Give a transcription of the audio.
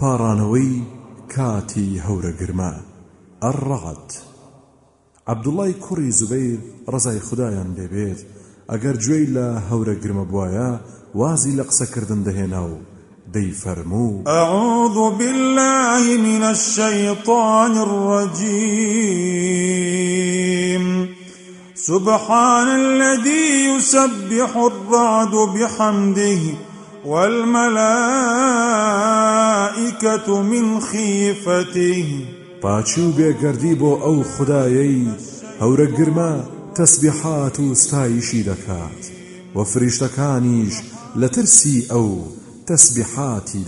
پاڕانەوەی کاتی هەورە گرمە ئەڕەعەت عەبدوڵای کوڕی زوبەیر ڕزای خدایان لێبێت ئەگەر گوێی لە هەورە گرمە بواە وازی لە قسەکردن دەهێنا و دەی فەرموو أعوذ بالله من الشيطان الرجيم. سبحان الذي يسبح الرعد بحمده والملائكة من خيفته. پاچی و بێگەردی بۆ ئەو خدایەی. هەورە گرمە تەسبیحات و ستایشی دەکات. و فریشتەکانیش لە ترسی ئەو تەسبیحاتی